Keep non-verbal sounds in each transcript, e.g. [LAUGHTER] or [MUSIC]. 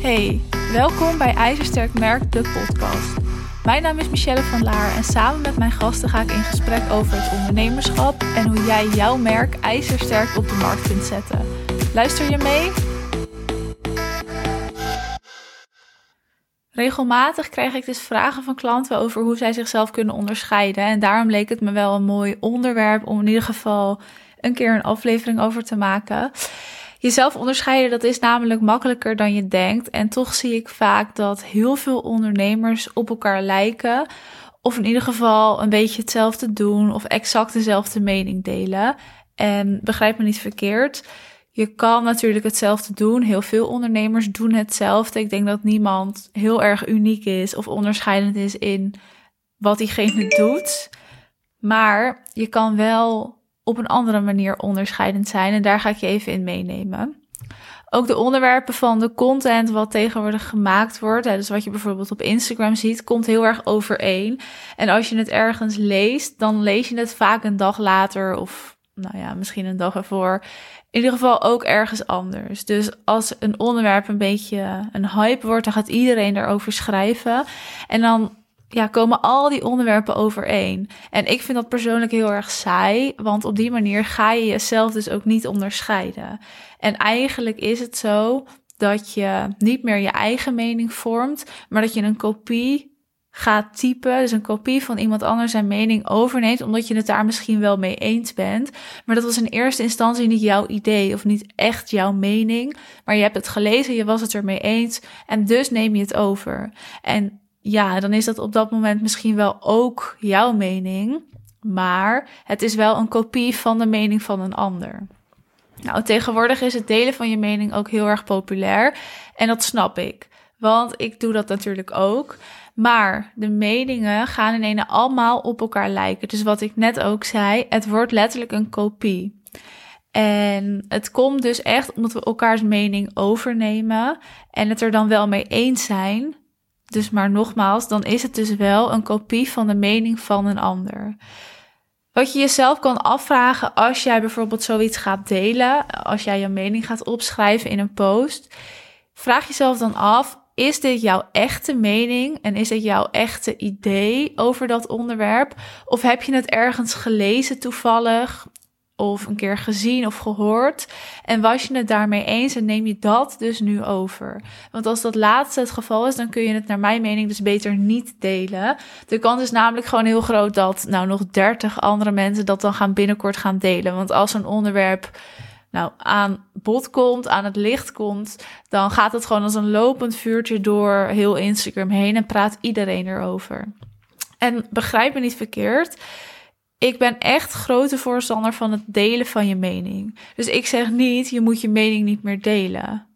Hey, welkom bij IJzersterk Merk, de podcast. Mijn naam is Michelle van Laar en samen met mijn gasten ga ik in gesprek over het ondernemerschap en hoe jij jouw merk ijzersterk op de markt kunt zetten. Luister je mee? Regelmatig krijg ik dus vragen van klanten over hoe zij zichzelf kunnen onderscheiden. En daarom leek het me wel een mooi onderwerp om in ieder geval een keer een aflevering over te maken. Jezelf onderscheiden, dat is namelijk makkelijker dan je denkt. En toch zie ik vaak dat heel veel ondernemers op elkaar lijken. Of in ieder geval een beetje hetzelfde doen of exact dezelfde mening delen. En begrijp me niet verkeerd. Je kan natuurlijk hetzelfde doen. Heel veel ondernemers doen hetzelfde. Ik denk dat niemand heel erg uniek is of onderscheidend is in wat diegene doet. Maar je kan wel op een andere manier onderscheidend zijn. En daar ga ik je even in meenemen. Ook de onderwerpen van de content wat tegenwoordig gemaakt wordt, dus wat je bijvoorbeeld op Instagram ziet, komt heel erg overeen. En als je het ergens leest, dan lees je het vaak een dag later of nou ja, misschien een dag ervoor. In ieder geval ook ergens anders. Dus als een onderwerp een beetje een hype wordt, dan gaat iedereen erover schrijven. En dan ja, komen al die onderwerpen overeen. En ik vind dat persoonlijk heel erg saai, want op die manier ga je jezelf dus ook niet onderscheiden. En eigenlijk is het zo dat je niet meer je eigen mening vormt, maar dat je een kopie gaat typen, dus een kopie van iemand anders zijn mening overneemt, omdat je het daar misschien wel mee eens bent. Maar dat was in eerste instantie niet jouw idee of niet echt jouw mening, maar je hebt het gelezen, je was het ermee eens en dus neem je het over. En ja, dan is dat op dat moment misschien wel ook jouw mening, maar het is wel een kopie van de mening van een ander. Nou, tegenwoordig is het delen van je mening ook heel erg populair en dat snap ik, want ik doe dat natuurlijk ook. Maar de meningen gaan in ene allemaal op elkaar lijken. Dus wat ik net ook zei, het wordt letterlijk een kopie. En het komt dus echt omdat we elkaars mening overnemen en het er dan wel mee eens zijn, dus maar nogmaals, dan is het dus wel een kopie van de mening van een ander. Wat je jezelf kan afvragen als jij bijvoorbeeld zoiets gaat delen, als jij je mening gaat opschrijven in een post, vraag jezelf dan af: is dit jouw echte mening en is dit jouw echte idee over dat onderwerp? Of heb je het ergens gelezen toevallig? Of een keer gezien of gehoord. En was je het daarmee eens en neem je dat dus nu over. Want als dat laatste het geval is, dan kun je het naar mijn mening dus beter niet delen. De kans is namelijk gewoon heel groot dat nou nog 30 andere mensen dat dan gaan binnenkort gaan delen. Want als een onderwerp nou aan bod komt, aan het licht komt, dan gaat het gewoon als een lopend vuurtje door heel Instagram heen en praat iedereen erover. En begrijp me niet verkeerd ik ben echt grote voorstander van het delen van je mening. Dus ik zeg niet, je moet je mening niet meer delen.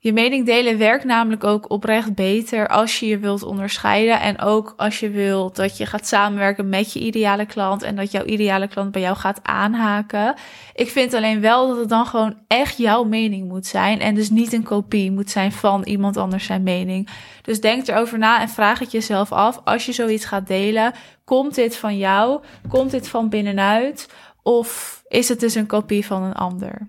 Je mening delen werkt namelijk ook oprecht beter als je je wilt onderscheiden. En ook als je wilt dat je gaat samenwerken met je ideale klant. En dat jouw ideale klant bij jou gaat aanhaken. Ik vind alleen wel dat het dan gewoon echt jouw mening moet zijn. En dus niet een kopie moet zijn van iemand anders zijn mening. Dus denk erover na en vraag het jezelf af. Als je zoiets gaat delen, komt dit van jou? Komt dit van binnenuit? Of is het dus een kopie van een ander?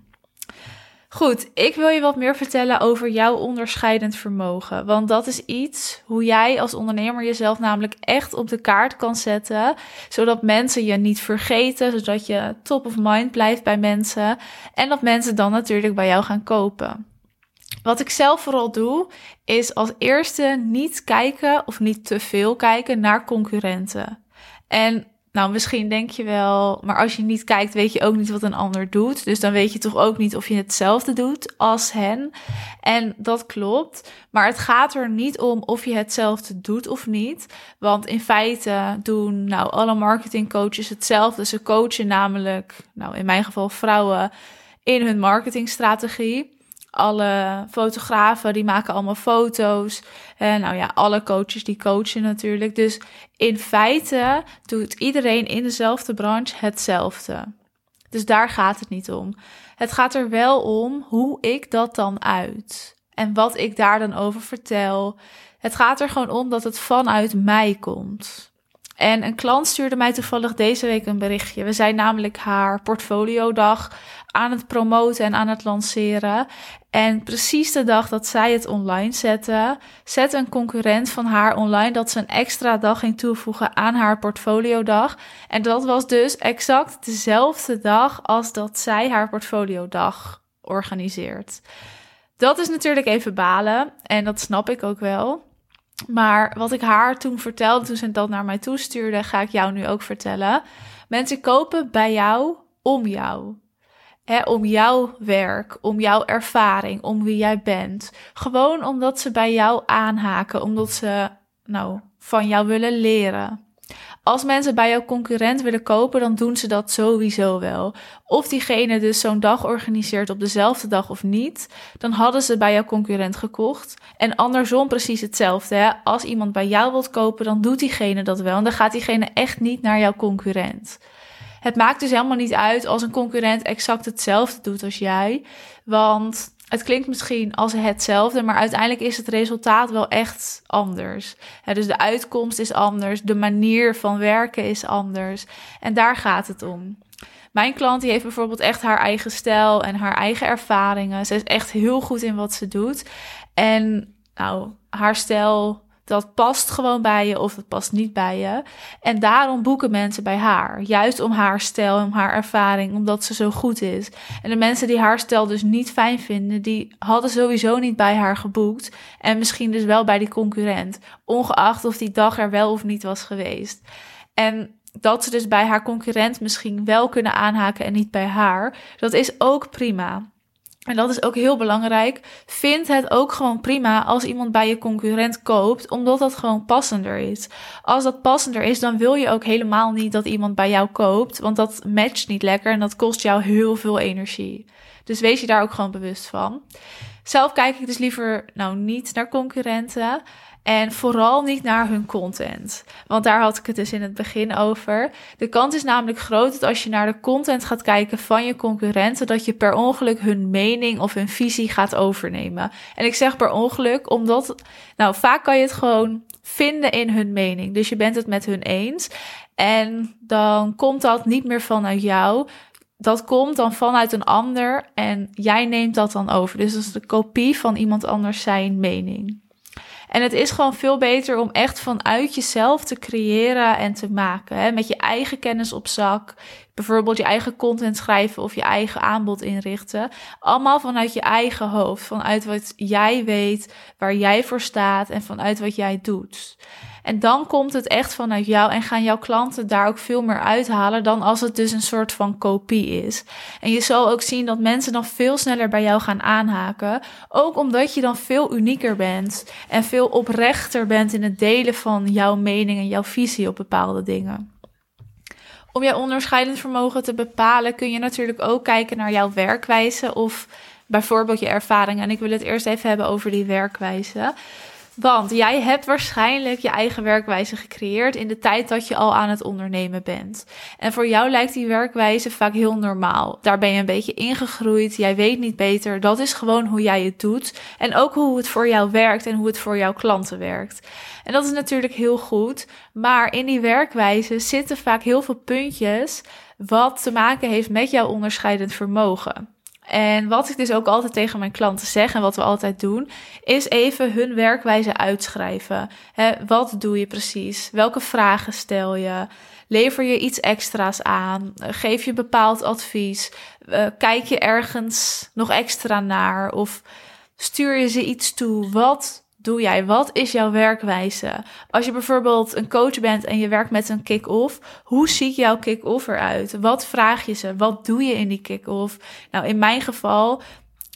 Goed, ik wil je wat meer vertellen over jouw onderscheidend vermogen. Want dat is iets hoe jij als ondernemer jezelf namelijk echt op de kaart kan zetten. Zodat mensen je niet vergeten, zodat je top of mind blijft bij mensen. En dat mensen dan natuurlijk bij jou gaan kopen. Wat ik zelf vooral doe, is als eerste niet kijken of niet te veel kijken naar concurrenten. En nou, misschien denk je wel, maar als je niet kijkt, weet je ook niet wat een ander doet. Dus dan weet je toch ook niet of je hetzelfde doet als hen. En dat klopt. Maar het gaat er niet om of je hetzelfde doet of niet. Want in feite doen nou alle marketingcoaches hetzelfde. Ze coachen namelijk, nou in mijn geval vrouwen, in hun marketingstrategie alle fotografen die maken allemaal foto's. En nou ja, alle coaches die coachen natuurlijk. Dus in feite doet iedereen in dezelfde branche hetzelfde. Dus daar gaat het niet om. Het gaat er wel om hoe ik dat dan uit. En wat ik daar dan over vertel. Het gaat er gewoon om dat het vanuit mij komt. En een klant stuurde mij toevallig deze week een berichtje. We zijn namelijk haar portfoliodag aan het promoten en aan het lanceren. En precies de dag dat zij het online zette, zette een concurrent van haar online dat ze een extra dag ging toevoegen aan haar portfoliodag. En dat was dus exact dezelfde dag als dat zij haar portfoliodag organiseert. Dat is natuurlijk even balen en dat snap ik ook wel. Maar wat ik haar toen vertelde, toen ze dat naar mij toestuurde, ga ik jou nu ook vertellen. Mensen kopen bij jou om jou. om jouw werk, om jouw ervaring, om wie jij bent. Gewoon omdat ze bij jou aanhaken, omdat ze nou, van jou willen leren. Als mensen bij jouw concurrent willen kopen, dan doen ze dat sowieso wel. Of diegene dus zo'n dag organiseert op dezelfde dag of niet, dan hadden ze bij jouw concurrent gekocht. En andersom precies hetzelfde. Hè? Als iemand bij jou wilt kopen, dan doet diegene dat wel. En dan gaat diegene echt niet naar jouw concurrent. Het maakt dus helemaal niet uit als een concurrent exact hetzelfde doet als jij. Want het klinkt misschien als hetzelfde, maar uiteindelijk is het resultaat wel echt anders. dus de uitkomst is anders, de manier van werken is anders. En daar gaat het om. Mijn klant die heeft bijvoorbeeld echt haar eigen stijl en haar eigen ervaringen. Ze is echt heel goed in wat ze doet. En nou, haar stijl dat past gewoon bij je of het past niet bij je. En daarom boeken mensen bij haar. Juist om haar stijl, om haar ervaring, omdat ze zo goed is. En de mensen die haar stijl dus niet fijn vinden, die hadden sowieso niet bij haar geboekt. En misschien dus wel bij die concurrent. Ongeacht of die dag er wel of niet was geweest. En dat ze dus bij haar concurrent misschien wel kunnen aanhaken en niet bij haar, dat is ook prima. En dat is ook heel belangrijk. Vind het ook gewoon prima als iemand bij je concurrent koopt, omdat dat gewoon passender is. Als dat passender is, dan wil je ook helemaal niet dat iemand bij jou koopt, want dat matcht niet lekker en dat kost jou heel veel energie. Dus wees je daar ook gewoon bewust van. Zelf kijk ik dus liever nou niet naar concurrenten. En vooral niet naar hun content. Want daar had ik het dus in het begin over. De kans is namelijk groot dat als je naar de content gaat kijken van je concurrenten, dat je per ongeluk hun mening of hun visie gaat overnemen. En ik zeg per ongeluk, omdat, nou, vaak kan je het gewoon vinden in hun mening. Dus je bent het met hun eens. En dan komt dat niet meer vanuit jou. Dat komt dan vanuit een ander en jij neemt dat dan over. Dus dat is de kopie van iemand anders zijn mening. En het is gewoon veel beter om echt vanuit jezelf te creëren en te maken. Hè? Met je eigen kennis op zak. Bijvoorbeeld je eigen content schrijven of je eigen aanbod inrichten. Allemaal vanuit je eigen hoofd. Vanuit wat jij weet, waar jij voor staat en vanuit wat jij doet. En dan komt het echt vanuit jou en gaan jouw klanten daar ook veel meer uithalen dan als het dus een soort van kopie is. En je zal ook zien dat mensen dan veel sneller bij jou gaan aanhaken, ook omdat je dan veel unieker bent en veel oprechter bent in het delen van jouw mening en jouw visie op bepaalde dingen. Om jouw onderscheidend vermogen te bepalen kun je natuurlijk ook kijken naar jouw werkwijze of bijvoorbeeld je ervaring. En ik wil het eerst even hebben over die werkwijze. Want jij hebt waarschijnlijk je eigen werkwijze gecreëerd in de tijd dat je al aan het ondernemen bent. En voor jou lijkt die werkwijze vaak heel normaal. Daar ben je een beetje ingegroeid, jij weet niet beter. Dat is gewoon hoe jij het doet. En ook hoe het voor jou werkt en hoe het voor jouw klanten werkt. En dat is natuurlijk heel goed. Maar in die werkwijze zitten vaak heel veel puntjes wat te maken heeft met jouw onderscheidend vermogen. En wat ik dus ook altijd tegen mijn klanten zeg en wat we altijd doen, is even hun werkwijze uitschrijven. wat doe je precies? Welke vragen stel je? Lever je iets extra's aan? Geef je bepaald advies? Uh, kijk je ergens nog extra naar? Of stuur je ze iets toe? Wat doe jij? Wat is jouw werkwijze? Als je bijvoorbeeld een coach bent en je werkt met een kick-off, hoe ziet jouw kick-off eruit? Wat vraag je ze? Wat doe je in die kick-off? Nou, in mijn geval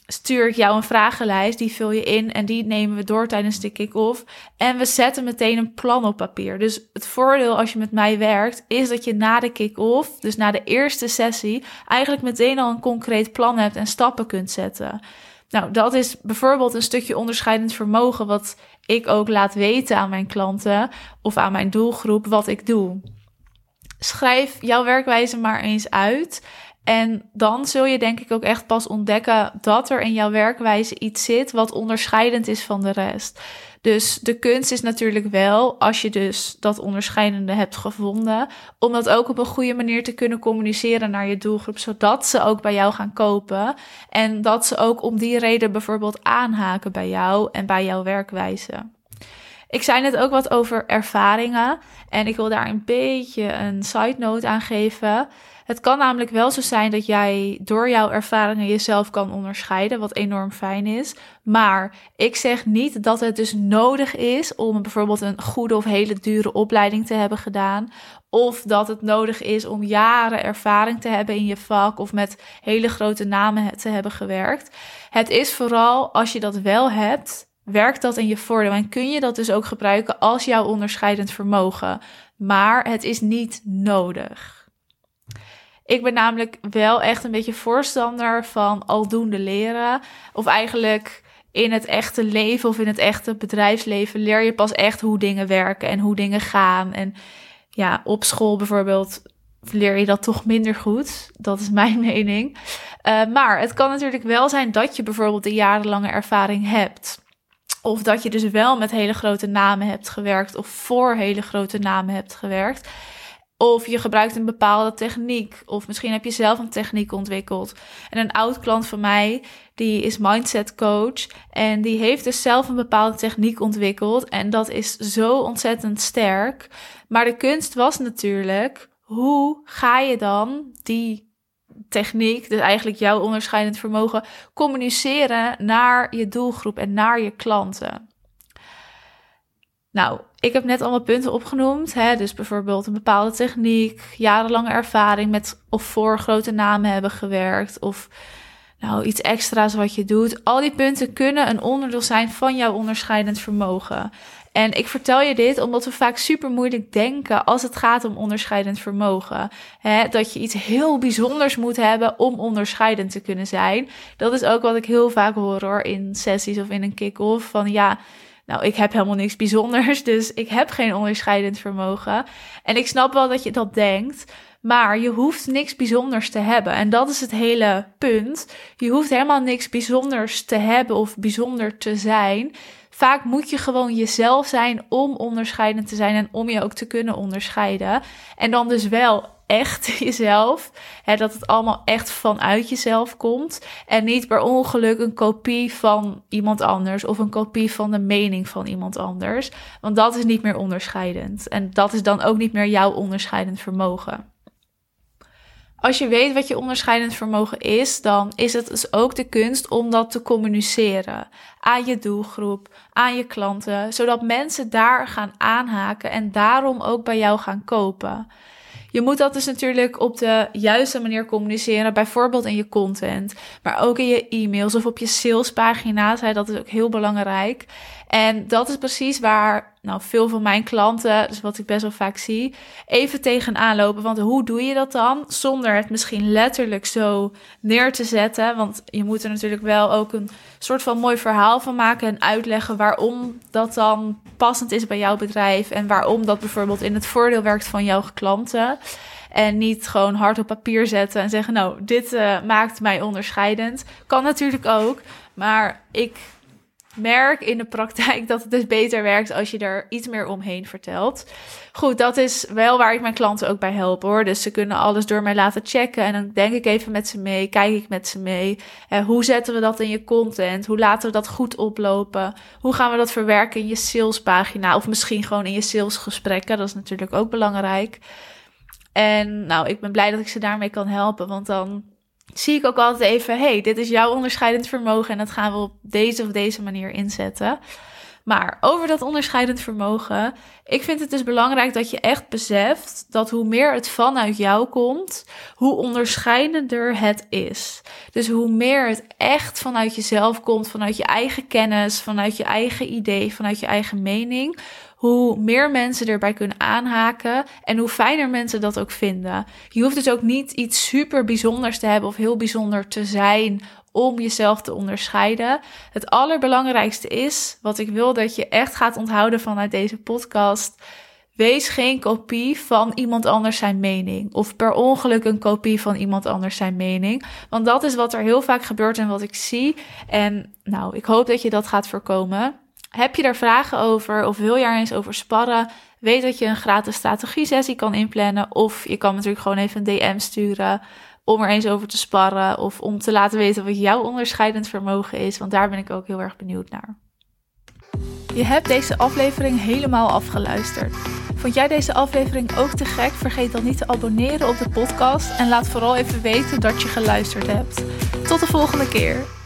stuur ik jou een vragenlijst, die vul je in en die nemen we door tijdens de kick-off. En we zetten meteen een plan op papier. Dus het voordeel als je met mij werkt, is dat je na de kick-off, dus na de eerste sessie, eigenlijk meteen al een concreet plan hebt en stappen kunt zetten. Nou, dat is bijvoorbeeld een stukje onderscheidend vermogen, wat ik ook laat weten aan mijn klanten of aan mijn doelgroep wat ik doe. Schrijf jouw werkwijze maar eens uit En dan zul je denk ik ook echt pas ontdekken dat er in jouw werkwijze iets zit wat onderscheidend is van de rest. Dus de kunst is natuurlijk wel, als je dus dat onderscheidende hebt gevonden, om dat ook op een goede manier te kunnen communiceren naar je doelgroep, zodat ze ook bij jou gaan kopen. En dat ze ook om die reden bijvoorbeeld aanhaken bij jou en bij jouw werkwijze. Ik zei net ook wat over ervaringen en ik wil daar een beetje een side note aan geven. Het kan namelijk wel zo zijn dat jij door jouw ervaringen jezelf kan onderscheiden, wat enorm fijn is. Maar ik zeg niet dat het dus nodig is om bijvoorbeeld een goede of hele dure opleiding te hebben gedaan. Of dat het nodig is om jaren ervaring te hebben in je vak of met hele grote namen te hebben gewerkt. Het is vooral als je dat wel hebt, werkt dat in je voordeel en kun je dat dus ook gebruiken als jouw onderscheidend vermogen. Maar het is niet nodig. Ik ben namelijk wel echt een beetje voorstander van aldoende leren. Of eigenlijk in het echte leven of in het echte bedrijfsleven leer je pas echt hoe dingen werken en hoe dingen gaan. En ja, op school bijvoorbeeld leer je dat toch minder goed. Dat is mijn [LAUGHS] mening. Uh, maar het kan natuurlijk wel zijn dat je bijvoorbeeld een jarenlange ervaring hebt. Of dat je dus wel met hele grote namen hebt gewerkt of voor hele grote namen hebt gewerkt. Of je gebruikt een bepaalde techniek. Of misschien heb je zelf een techniek ontwikkeld. En een oud klant van mij, die is mindset coach. En die heeft dus zelf een bepaalde techniek ontwikkeld. En dat is zo ontzettend sterk. Maar de kunst was natuurlijk, hoe ga je dan die techniek, dus eigenlijk jouw onderscheidend vermogen, communiceren naar je doelgroep en naar je klanten? Nou, ik heb net allemaal punten opgenoemd. Hè? Dus bijvoorbeeld een bepaalde techniek, jarenlange ervaring met of voor grote namen hebben gewerkt. Of nou, iets extra's wat je doet. Al die punten kunnen een onderdeel zijn van jouw onderscheidend vermogen. En ik vertel je dit omdat we vaak super moeilijk denken als het gaat om onderscheidend vermogen. Dat je iets heel bijzonders moet hebben om onderscheidend te kunnen zijn. Dat is ook wat ik heel vaak hoor hoor in sessies of in een kick-off. Van ja, nou, ik heb helemaal niks bijzonders, [LAUGHS] dus ik heb geen onderscheidend vermogen. En ik snap wel dat je dat denkt, maar je hoeft niks bijzonders te hebben. En dat is het hele punt. Je hoeft helemaal niks bijzonders te hebben of bijzonder te zijn. Vaak moet je gewoon jezelf zijn om onderscheidend te zijn en om je ook te kunnen onderscheiden. En dan dus wel echt [LAUGHS] jezelf. Hè, dat het allemaal echt vanuit jezelf komt. En niet per ongeluk een kopie van iemand anders of een kopie van de mening van iemand anders. Want dat is niet meer onderscheidend. En dat is dan ook niet meer jouw onderscheidend vermogen. Als je weet wat je onderscheidend vermogen is, dan is het dus ook de kunst om dat te communiceren aan je doelgroep, aan je klanten, zodat mensen daar gaan aanhaken en daarom ook bij jou gaan kopen. Je moet dat dus natuurlijk op de juiste manier communiceren, bijvoorbeeld in je content, maar ook in je e-mails of op je salespagina's. Dat is ook heel belangrijk. En dat is precies waar nou, veel van mijn klanten, dus wat ik best wel vaak zie, even tegenaan lopen. Want hoe doe je dat dan? Zonder het misschien letterlijk zo neer te zetten. Want je moet er natuurlijk wel ook een soort van mooi verhaal van maken en uitleggen waarom dat dan passend is bij jouw bedrijf. En waarom dat bijvoorbeeld in het voordeel werkt van jouw klanten. En niet gewoon hard op papier zetten en zeggen: Nou, dit uh, maakt mij onderscheidend. Kan natuurlijk ook. Maar ik merk in de praktijk dat het dus beter werkt als je er iets meer omheen vertelt. Goed, dat is wel waar ik mijn klanten ook bij help hoor. Dus ze kunnen alles door mij laten checken en dan denk ik even met ze mee, kijk ik met ze mee. Eh, hoe zetten we dat in je content? Hoe laten we dat goed oplopen? Hoe gaan we dat verwerken in je salespagina of misschien gewoon in je salesgesprekken? Dat is natuurlijk ook belangrijk. En nou, ik ben blij dat ik ze daarmee kan helpen, want dan zie ik ook altijd even, hey, dit is jouw onderscheidend vermogen en dat gaan we op deze of deze manier inzetten. Maar over dat onderscheidend vermogen, ik vind het dus belangrijk dat je echt beseft dat hoe meer het vanuit jou komt, hoe onderscheidender het is. Dus hoe meer het echt vanuit jezelf komt, vanuit je eigen kennis, vanuit je eigen idee, vanuit je eigen mening, hoe meer mensen erbij kunnen aanhaken en hoe fijner mensen dat ook vinden. Je hoeft dus ook niet iets super bijzonders te hebben of heel bijzonder te zijn om jezelf te onderscheiden. Het allerbelangrijkste is, wat ik wil dat je echt gaat onthouden vanuit deze podcast. Wees geen kopie van iemand anders zijn mening. Of per ongeluk een kopie van iemand anders zijn mening. Want dat is wat er heel vaak gebeurt en wat ik zie. En nou, ik hoop dat je dat gaat voorkomen. Heb je daar vragen over of wil je er eens over sparren? Weet dat je een gratis strategie-sessie kan inplannen. Of je kan natuurlijk gewoon even een DM sturen om er eens over te sparren. Of om te laten weten wat jouw onderscheidend vermogen is. Want daar ben ik ook heel erg benieuwd naar. Je hebt deze aflevering helemaal afgeluisterd. Vond jij deze aflevering ook te gek? Vergeet dan niet te abonneren op de podcast en laat vooral even weten dat je geluisterd hebt. Tot de volgende keer.